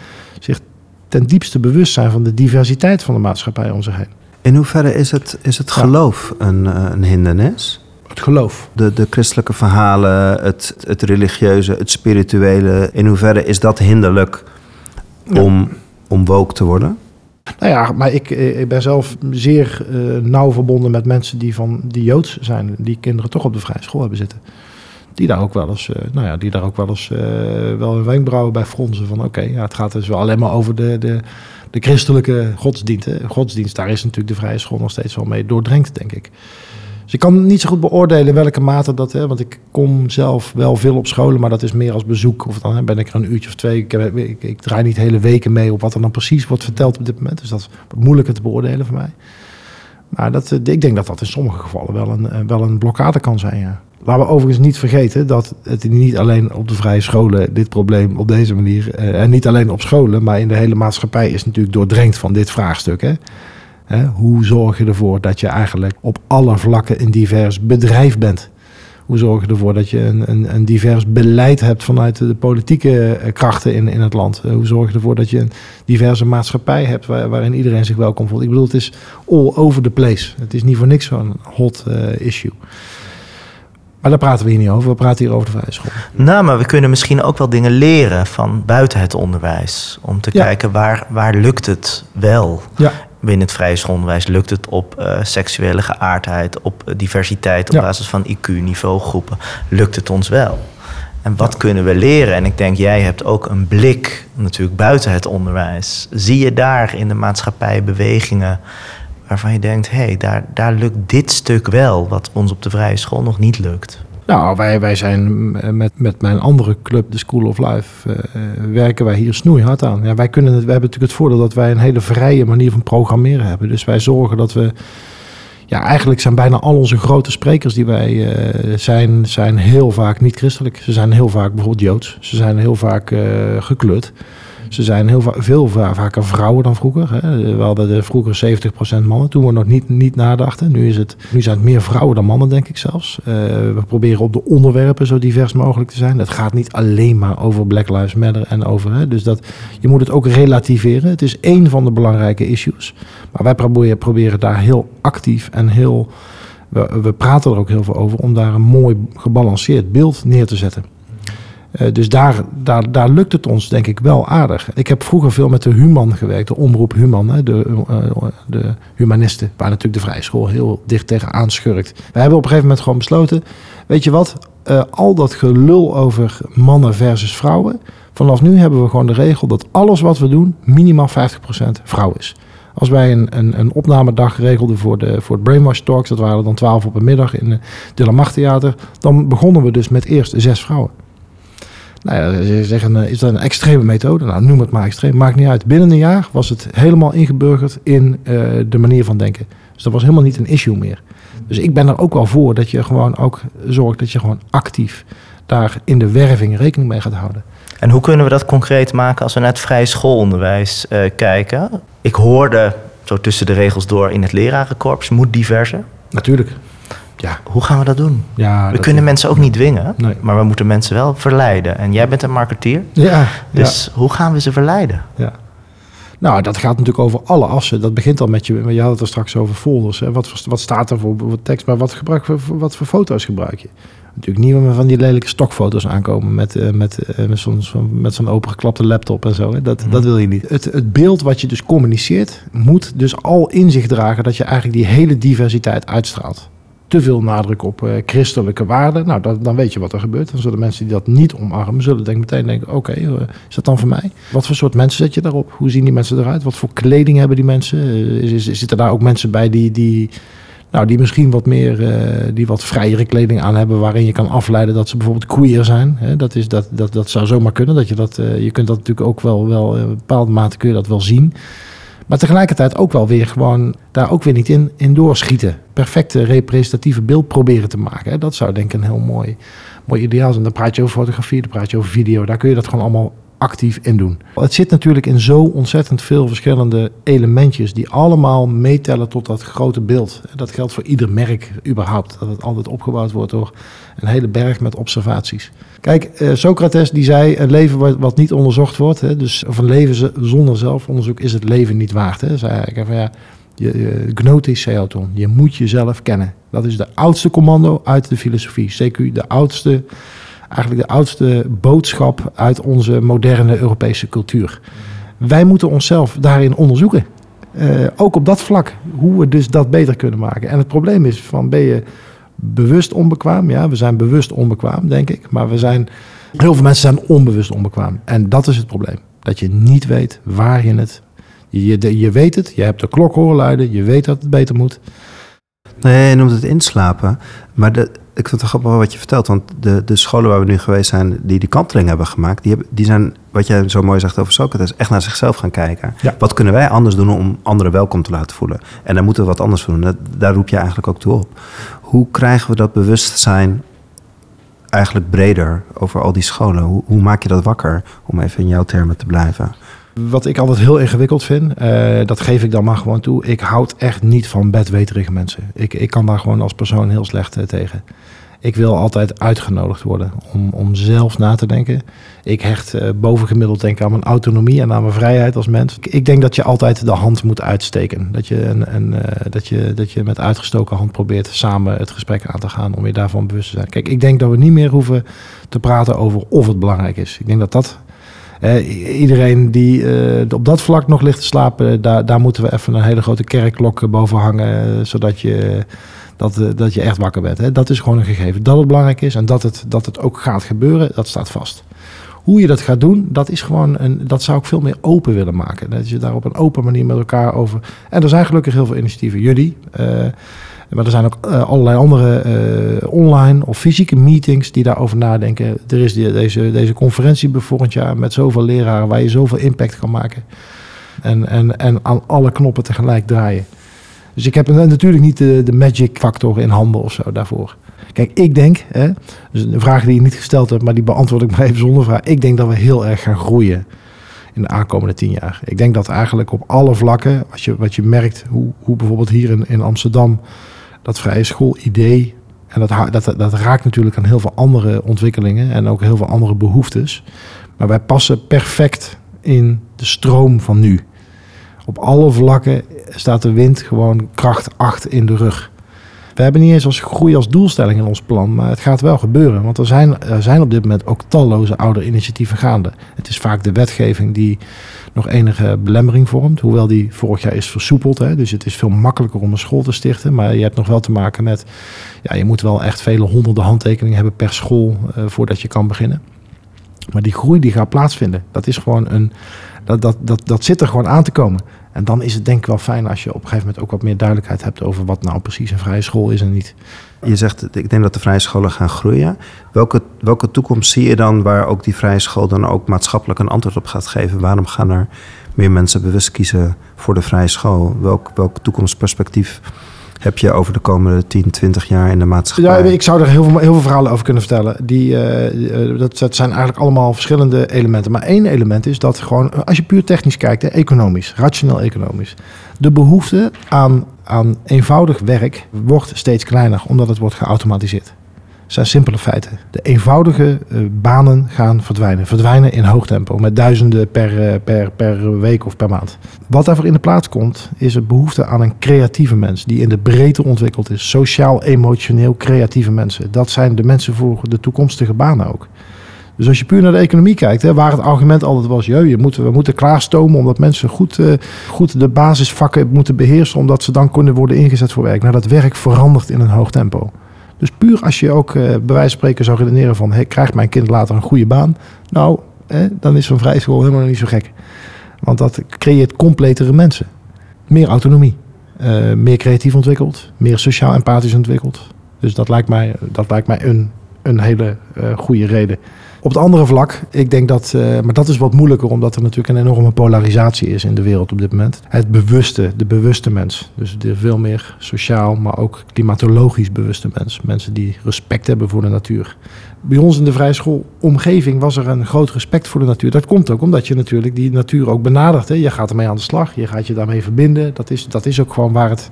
zich ten diepste bewust zijn van de diversiteit van de maatschappij om zich heen. In hoeverre is het, is het geloof een, een hindernis? Het geloof. De, de christelijke verhalen, het, het religieuze, het spirituele. In hoeverre is dat hinderlijk om, om woke te worden? Nou ja, maar ik, eh, ik ben zelf zeer uh, nauw verbonden met mensen die, van, die Joods zijn. Die kinderen toch op de vrije school hebben zitten. Die daar ook wel eens, uh, nou ja, die daar ook wel eens uh, wel een wenkbrauwen bij fronsen. Van oké, ja, het gaat dus wel alleen maar over de, de, de christelijke godsdienst. Godsdienst, daar is natuurlijk de vrije school nog steeds wel mee doordrenkt, denk ik. Dus ik kan niet zo goed beoordelen welke mate dat... Hè, want ik kom zelf wel veel op scholen, maar dat is meer als bezoek. Of dan ben ik er een uurtje of twee. Ik, ik, ik, draai niet hele weken mee op wat er dan precies wordt verteld op dit moment. Dus dat is moeilijker te beoordelen voor mij. Maar dat, eh, ik denk dat dat in sommige gevallen wel een, eh, wel een blokkade kan zijn, ja. Laten we overigens niet vergeten dat het niet alleen op de vrije scholen dit probleem op deze manier... Eh, en niet alleen op scholen, maar in de hele maatschappij is natuurlijk doordrenkt van dit vraagstuk. Hè. Hoe zorg je ervoor dat je eigenlijk op alle vlakken een divers bedrijf bent? Hoe zorg je ervoor dat je een, een, een divers beleid hebt vanuit de politieke eh, krachten in, in het land? Eh, hoe zorg je ervoor dat je een diverse maatschappij hebt waarin iedereen zich welkom voelt? Ik bedoel, het is all over the place. Het is niet voor niks zo'n hot uh, issue. Maar daar praten we hier niet over. We praten hier over de vrije school. Nou, maar we kunnen misschien ook wel dingen leren van buiten het onderwijs. Om te kijken waar, waar lukt het wel. Ja binnen het vrije schoolonderwijs lukt het op uh, seksuele geaardheid, op uh, diversiteit, op ja. basis van IQ, niveaugroepen, lukt het ons wel. En wat ja. kunnen we leren? En ik denk, jij hebt ook een blik natuurlijk buiten het onderwijs. Zie je daar in de maatschappij bewegingen waarvan je denkt, hé, hey, daar, daar lukt dit stuk wel, wat ons op de vrije school nog niet lukt? Nou, wij, wij zijn met, met mijn andere club, de School of Life, uh, werken wij hier snoeihard aan. Ja, wij, kunnen het, hebben natuurlijk het voordeel dat wij een hele vrije manier van programmeren hebben. Dus wij zorgen dat we. Ja, eigenlijk zijn bijna al onze grote sprekers die wij uh, zijn, zijn heel vaak niet christelijk. Ze zijn heel vaak bijvoorbeeld Joods. Ze zijn heel vaak uh, gekleurd. Ze zijn heel veel vaker vrouwen dan vroeger. Hè. We hadden de vroeger 70% mannen, toen we nog niet, niet nadachten. Nu, is het, nu zijn het meer vrouwen dan mannen, denk ik zelfs. Uh, we proberen op de onderwerpen zo divers mogelijk te zijn. Het gaat niet alleen maar over Black Lives Matter en over... Hè, dus dat, je moet het ook relativeren. Het is één van de belangrijke issues. Maar wij proberen, proberen daar heel actief en heel... We, we praten er ook heel veel over om daar een mooi gebalanceerd beeld neer te zetten. Uh, dus daar, daar, daar lukt het ons denk ik wel aardig. Ik heb vroeger veel met de Human gewerkt, de omroep Human, hè, de, uh, de humanisten, waar natuurlijk de vrije school heel dicht tegenaan schurkt. We hebben op een gegeven moment gewoon besloten, weet je wat, uh, al dat gelul over mannen versus vrouwen, vanaf nu hebben we gewoon de regel dat alles wat we doen minimaal 50% vrouw is. Als wij een, een, een opnamedag regelden voor, de, voor het Brainwash Talks, dat waren dan twaalf op een middag in de Lamar Theater, dan begonnen we dus met eerst zes vrouwen. Nou ja, ze zeggen, eh, is dat een extreme methode? Nou, noem het maar extreem, maakt niet uit. Binnen een jaar was het helemaal ingeburgerd in uh, de manier van denken. Dus dat was helemaal niet een issue meer. Dus ik ben er ook wel voor dat je gewoon ook zorgt dat je gewoon actief daar in de werving rekening mee gaat houden. En hoe kunnen we dat concreet maken als we naar het vrije schoolonderwijs uh, kijken? Ik hoorde zo tussen de regels door in het lerarenkorps moet diverser. Natuurlijk. Ja. Hoe gaan we dat doen? Ja, we dat kunnen mensen ook niet dwingen, nee. maar we moeten mensen wel verleiden. En jij bent een marketeer, ja, dus hoe gaan we ze verleiden? Ja. Nou, dat gaat natuurlijk over alle assen. Dat begint al met je. Je had het er straks over folders. Hè. Wat, wat staat er voor, voor tekst, maar wat, gebruik, wat voor foto's gebruik je? Natuurlijk niet meer van die lelijke stokfoto's aankomen met, uh, met, uh, met zo'n zo opengeklapte laptop en zo. Hè. Dat, mm. dat wil je niet. Het, het beeld wat je dus communiceert, moet dus al in zich dragen dat je eigenlijk die hele diversiteit uitstraalt te veel nadruk op uh, christelijke waarden. Nou, dat, dan weet je wat er gebeurt. Dan zullen mensen die dat niet omarmen, zullen denk meteen denken: oké, uh, is dat dan voor mij? Wat voor soort mensen zet je daarop? Hoe zien die mensen eruit? Wat voor kleding hebben die mensen? Uh, is, is, zitten daar ook mensen bij die, die, nou, die misschien wat meer, die wat vrijere kleding aan hebben, waarin je kan afleiden dat ze bijvoorbeeld queer zijn? Dat, is, dat, dat, dat zou zomaar kunnen. Dat je, dat, je kunt dat natuurlijk ook wel, wel in bepaalde mate je dat wel zien. Maar tegelijkertijd ook wel weer gewoon daar ook weer niet in, in doorschieten. Perfecte representatieve beeld proberen te maken. Dat zou denk ik een heel mooi, mooi ideaal zijn. Dan praat je over fotografie, dan praat je over video. Daar kun je dat gewoon allemaal actief in doen. Het zit natuurlijk in zo ontzettend veel verschillende elementjes die allemaal meetellen tot dat grote beeld. Dat geldt voor ieder merk überhaupt. Dat het altijd opgebouwd wordt door een hele berg met observaties. Kijk, uh, Socrates die zei een leven wat, niet onderzocht wordt, dus of een leven zonder zelfonderzoek is het leven niet waard. Hè. Zei hij van ja, je, je, gnotis seauton, je moet jezelf kennen. Dat is de oudste commando uit de filosofie. CQ, de oudste eigenlijk de oudste boodschap uit onze moderne Europese cultuur. Wij moeten onszelf daarin onderzoeken. Uh, ook op dat vlak, hoe we dus dat beter kunnen maken. En het probleem is van ben je bewust onbekwaam? Ja, we zijn bewust onbekwaam, denk ik. Maar we zijn, heel veel mensen zijn onbewust onbekwaam. En dat is het probleem. Dat je niet weet waar je het... Je, je, je weet het, je hebt de klok horen luiden, je weet dat het beter moet. Nee, je noemt het inslapen. Maar de, ik vind het grappig wat je vertelt. Want de, de scholen waar we nu geweest zijn, die die kanteling hebben gemaakt, die, hebben, die zijn, wat jij zo mooi zegt over Socrates, echt naar zichzelf gaan kijken. Ja. Wat kunnen wij anders doen om anderen welkom te laten voelen? En daar moeten we wat anders voor doen. daar roep je eigenlijk ook toe op. Hoe krijgen we dat bewustzijn eigenlijk breder over al die scholen? Hoe, hoe maak je dat wakker, om even in jouw termen te blijven? Wat ik altijd heel ingewikkeld vind, uh, dat geef ik dan maar gewoon toe. Ik houd echt niet van bedweterige mensen. Ik, ik kan daar gewoon als persoon heel slecht uh, tegen. Ik wil altijd uitgenodigd worden om, om zelf na te denken. Ik hecht uh, bovengemiddeld denk aan mijn autonomie en aan mijn vrijheid als mens. Ik, denk dat je altijd de hand moet uitsteken. Dat je, een, dat, je, dat je met uitgestoken hand probeert samen het gesprek aan te gaan om je daarvan bewust te zijn. Kijk, ik denk dat we niet meer hoeven te praten over of het belangrijk is. Ik denk dat dat iedereen die uh, op dat vlak nog ligt te slapen, daar, daar moeten we even een hele grote kerkklok boven hangen, zodat je, dat, dat je echt wakker bent. Hè. Dat is gewoon een gegeven. Dat het belangrijk is en dat het, dat het ook gaat gebeuren, dat staat vast. Hoe je dat gaat doen, dat is gewoon een, dat zou ik veel meer open willen maken. Dat je daar op een open manier met elkaar over. En er zijn gelukkig heel veel initiatieven. Jullie. Uh, maar er zijn ook uh, allerlei andere uh, online of fysieke meetings die daarover nadenken. Er is die, deze, deze conferentie volgend jaar met zoveel leraren waar je zoveel impact kan maken. En, en, en aan alle knoppen tegelijk draaien. Dus ik heb natuurlijk niet de, de magic factor in handen of zo daarvoor. Kijk, ik denk, hè, dus een vraag die je niet gesteld hebt, maar die beantwoord ik maar even zonder vraag. Ik denk dat we heel erg gaan groeien in de aankomende tien jaar. Ik denk dat eigenlijk op alle vlakken, wat je, wat je merkt, hoe, hoe bijvoorbeeld hier in, in Amsterdam dat vrije schoolidee. En dat, dat, dat raakt natuurlijk aan heel veel andere ontwikkelingen en ook heel veel andere behoeftes. Maar wij passen perfect in de stroom van nu. Op alle vlakken staat de wind gewoon kracht 8 in de rug. We hebben niet eens als groei als doelstelling in ons plan, maar het gaat wel gebeuren. Want er zijn, er zijn op dit moment ook talloze oude initiatieven gaande. Het is vaak de wetgeving die nog enige belemmering vormt. Hoewel die vorig jaar is versoepeld. Hè. Dus het is veel makkelijker om een school te stichten. Maar je hebt nog wel te maken met... Ja, je moet wel echt vele honderden handtekeningen hebben per school uh, voordat je kan beginnen. Maar die groei die gaat plaatsvinden. Dat is gewoon een... Dat, dat, dat, dat zit er gewoon aan te komen. En dan is het denk ik wel fijn als je op een gegeven moment ook wat meer duidelijkheid hebt over wat nou precies een vrije school is en niet. Je zegt, ik denk dat de vrije scholen gaan groeien. Welke, welke toekomst zie je dan waar ook die vrije school dan ook maatschappelijk een antwoord op gaat geven? Waarom gaan er meer mensen bewust kiezen voor de vrije school? Welk, welk toekomstperspectief heb je over de komende 10, 20 jaar in de maatschappij? Ik zou er heel veel, heel veel verhalen over kunnen vertellen. Die, uh, dat, dat, zijn eigenlijk allemaal verschillende elementen. Maar één element is dat gewoon, als je puur technisch kijkt, hè, economisch, rationeel economisch, de behoefte aan, aan eenvoudig werk wordt steeds kleiner, omdat het wordt geautomatiseerd zijn simpele feiten. De eenvoudige uh, banen gaan verdwijnen. Verdwijnen in hoog tempo, met duizenden per, uh, per, per week of per maand. Wat daarvoor in de plaats komt, is een behoefte aan een creatieve mens. Die in de breedte ontwikkeld is. Sociaal, emotioneel creatieve mensen. Dat zijn de mensen voor de toekomstige banen ook. Dus als je puur naar de economie kijkt, hè, waar het argument altijd was: je moet, we moeten klaarstomen omdat mensen goed, uh, goed de basisvakken moeten beheersen, omdat ze dan kunnen worden ingezet voor werk. Nou, dat werk verandert in een hoog tempo. Dus puur als je ook uh, bij wijze van spreken zou redeneren van... Hey, krijgt mijn kind later een goede baan? Nou, dan is zo'n vrije school helemaal niet zo gek. Want dat creëert completere mensen. Meer autonomie. Uh, meer creatief ontwikkeld. Meer sociaal empathisch ontwikkeld. Dus dat lijkt mij, dat lijkt mij een, een hele uh, goede reden op het andere vlak, ik denk dat, uh, maar dat is wat moeilijker, omdat er natuurlijk een enorme polarisatie is in de wereld op dit moment. Het bewuste, de bewuste mens. Dus de veel meer sociaal, maar ook klimatologisch bewuste mens. Mensen die respect hebben voor de natuur. Bij ons in de vrije schoolomgeving was er een groot respect voor de natuur. Dat komt ook omdat je natuurlijk die natuur ook benadert. Hè. Je gaat ermee aan de slag, je gaat je daarmee verbinden. Dat is, dat is ook gewoon waar het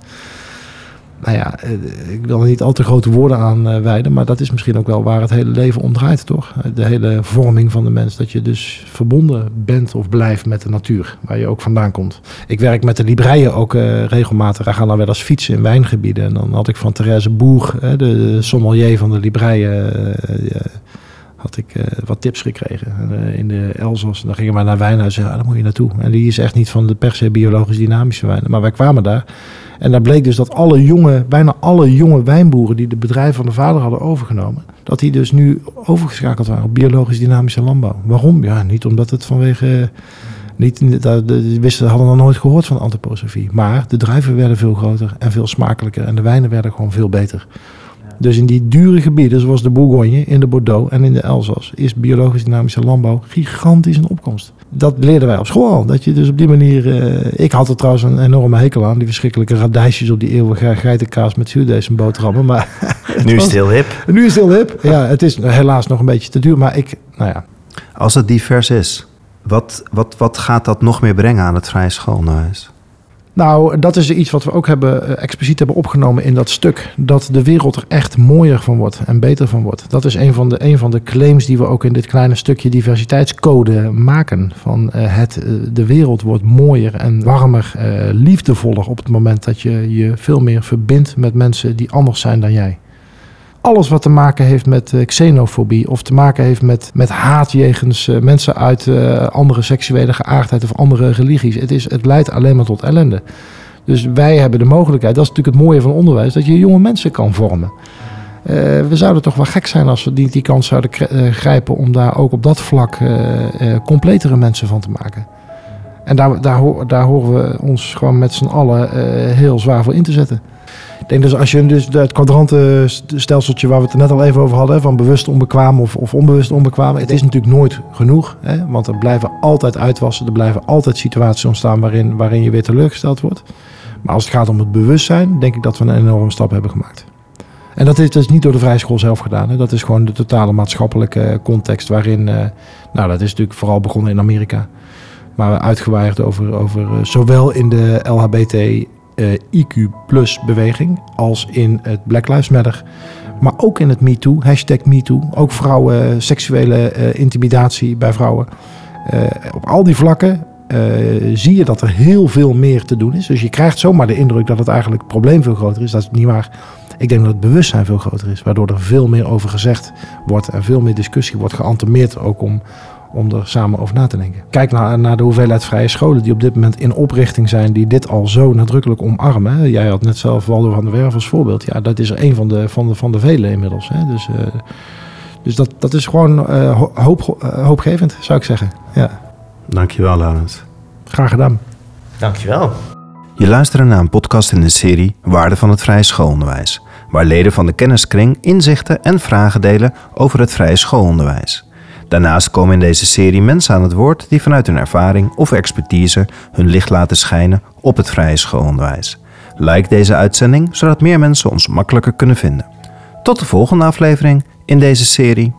nou ja, eh, ik wil er niet al te grote woorden aan eh, wijden, maar dat is misschien ook wel waar het hele leven om draait, toch? De hele vorming van de mens, dat je dus verbonden bent of blijft met de natuur, waar je ook vandaan komt. Ik werk met de Libreien ook regelmatig. Wij gaan dan wel eens fietsen in wijngebieden. En dan had ik van Therese Boer, de, sommelier van de Libreien, had ik wat tips gekregen. in de Elzas, dan gingen we naar wijnhuizen, ja, daar moet je naartoe. En die is echt niet van de per se biologisch dynamische wijnen. Maar wij kwamen daar en daar bleek dus dat alle jonge, bijna alle jonge wijnboeren die de bedrijven van de vader hadden overgenomen, dat die dus nu overgeschakeld waren op biologisch dynamische landbouw. Waarom? Ja, niet omdat het vanwege. Niet, de, wisten, hadden nog nooit gehoord van antroposofie. Maar de druiven werden veel groter en veel smakelijker. En de wijnen werden gewoon veel beter. Dus in die dure gebieden, zoals de Bourgogne, in de Bordeaux en in de Elzas, is biologisch dynamische landbouw gigantisch een opkomst. Dat leerden wij op school al. Dat je dus op die manier. Uh, ik had er trouwens een enorme hekel aan, die verschrikkelijke radijsjes op die eeuwige geitenkaas met zuurdees en boterhammen. Maar [LAUGHS] nu is het heel hip. Nu is het heel hip. Ja, het is helaas nog een beetje te duur, maar ik, nou ja. Als het divers is, wat, wat, wat gaat dat nog meer brengen aan het vrije schoolhuis? Nou, dat is iets wat we ook hebben, eh, expliciet hebben opgenomen in dat stuk. Dat de wereld er echt mooier van wordt en beter van wordt. Dat is een van de, een van de claims die we ook in dit kleine stukje diversiteitscode maken. Van uh, het, uh, de wereld wordt mooier en warmer, liefdevoller op het moment dat je je veel meer verbindt met mensen die anders zijn dan jij alles wat te maken heeft met uh, xenofobie of te maken heeft met, met haat jegens uh, mensen uit uh, andere seksuele geaardheid of andere religies. Het, is, het leidt alleen maar tot ellende. Dus wij hebben de mogelijkheid, dat is natuurlijk het mooie van onderwijs, dat je jonge mensen kan vormen. we zouden toch wel gek zijn als we die, die kans zouden grijpen om daar ook op dat vlak completere mensen van te maken. En daar, daar, daar horen we ons gewoon met z'n allen heel zwaar voor in te zetten. Ik denk dus als je dus het kwadrantenstelseltje waar we het net al even over hadden, van bewust onbekwaam of, of onbewust onbekwaam, het is natuurlijk nooit genoeg. Hè, want er blijven altijd uitwassen, er blijven altijd situaties ontstaan waarin, waarin je weer teleurgesteld wordt. Maar als het gaat om het bewustzijn, denk ik dat we een enorme stap hebben gemaakt. En dat is dus niet door de vrije school zelf gedaan. Hè. Dat is gewoon de totale maatschappelijke context waarin, uh, nou dat is natuurlijk vooral begonnen in Amerika. Maar uitgewaaid over, over uh, zowel in de LHBT eh, IQ plus beweging als in het Black Lives Matter. Maar ook in het MeToo, hashtag MeToo. Ook vrouwen, seksuele uh, intimidatie bij vrouwen. Op al die vlakken zie je dat er heel veel meer te doen is. Dus je krijgt zomaar de indruk dat het eigenlijk het probleem veel groter is. Dat is niet waar. Ik denk dat het bewustzijn veel groter is. Waardoor er veel meer over gezegd wordt en veel meer discussie wordt geantemeerd ook om, om er samen over na te denken. Kijk naar, naar de hoeveelheid vrije scholen die op dit moment in oprichting zijn, die dit al zo nadrukkelijk omarmen. Jij had net zelf Waldo van der Werf als voorbeeld. Ja, dat is er een van de, van de, van de vele inmiddels. Hè. Dus, uh, dus dat, dat is gewoon uh, hoop, uh, hoopgevend, zou ik zeggen. Ja. Dankjewel, Laurens. Graag gedaan. Dankjewel. Je luistert naar een podcast in de serie Waarde van het vrije schoolonderwijs, waar leden van de kenniskring inzichten en vragen delen over het vrije schoolonderwijs. Daarnaast komen in deze serie mensen aan het woord die vanuit hun ervaring of expertise hun licht laten schijnen op het vrije schoolonderwijs. Like deze uitzending zodat meer mensen ons makkelijker kunnen vinden. Tot de volgende aflevering in deze serie